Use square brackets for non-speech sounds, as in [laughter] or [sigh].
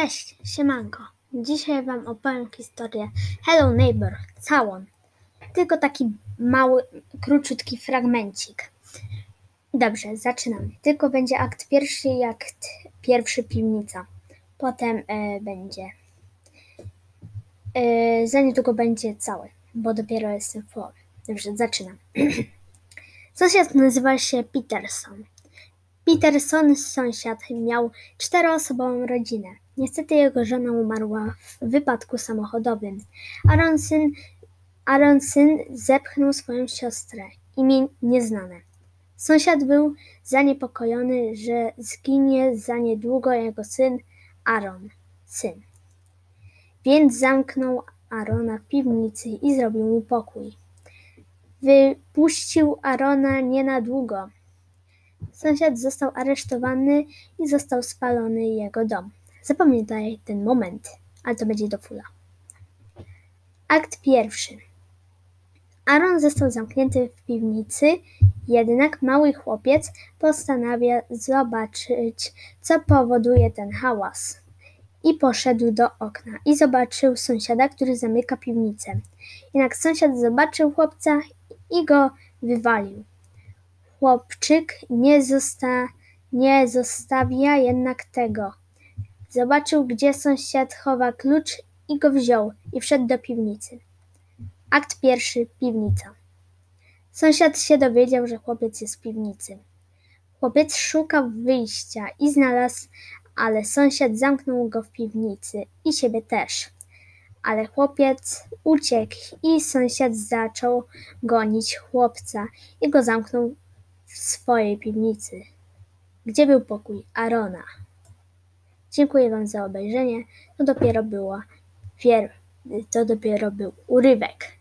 Cześć, siemanko. Dzisiaj wam opowiem historię Hello Neighbor, całą. Tylko taki mały, króciutki fragmencik. Dobrze, zaczynamy. Tylko będzie akt pierwszy i akt pierwszy piwnica. Potem e, będzie... E, za niedługo będzie cały, bo dopiero jestem w połowie. Dobrze, zaczynam. [clears throat] Sąsiad nazywa się Peterson. Peterson, sąsiad, miał czteroosobową rodzinę. Niestety jego żona umarła w wypadku samochodowym. Aaron syn zepchnął swoją siostrę, imię nieznane. Sąsiad był zaniepokojony, że zginie za niedługo jego syn Aaron, syn. Więc zamknął Arona w piwnicy i zrobił mu pokój. Wypuścił Arona nie na długo. Sąsiad został aresztowany i został spalony jego dom. Zapamiętaj ten moment, ale to będzie do fula. Akt pierwszy. Aaron został zamknięty w piwnicy, jednak mały chłopiec postanawia zobaczyć, co powoduje ten hałas. I poszedł do okna i zobaczył sąsiada, który zamyka piwnicę. Jednak sąsiad zobaczył chłopca i go wywalił. Chłopczyk nie, zosta, nie zostawia jednak tego. Zobaczył, gdzie sąsiad chowa klucz i go wziął i wszedł do piwnicy. Akt pierwszy. Piwnica. Sąsiad się dowiedział, że chłopiec jest w piwnicy. Chłopiec szukał wyjścia i znalazł, ale sąsiad zamknął go w piwnicy i siebie też. Ale chłopiec uciekł i sąsiad zaczął gonić chłopca i go zamknął w swojej piwnicy, gdzie był pokój Arona. Dziękuję Wam za obejrzenie. To dopiero była wier... to dopiero był urywek.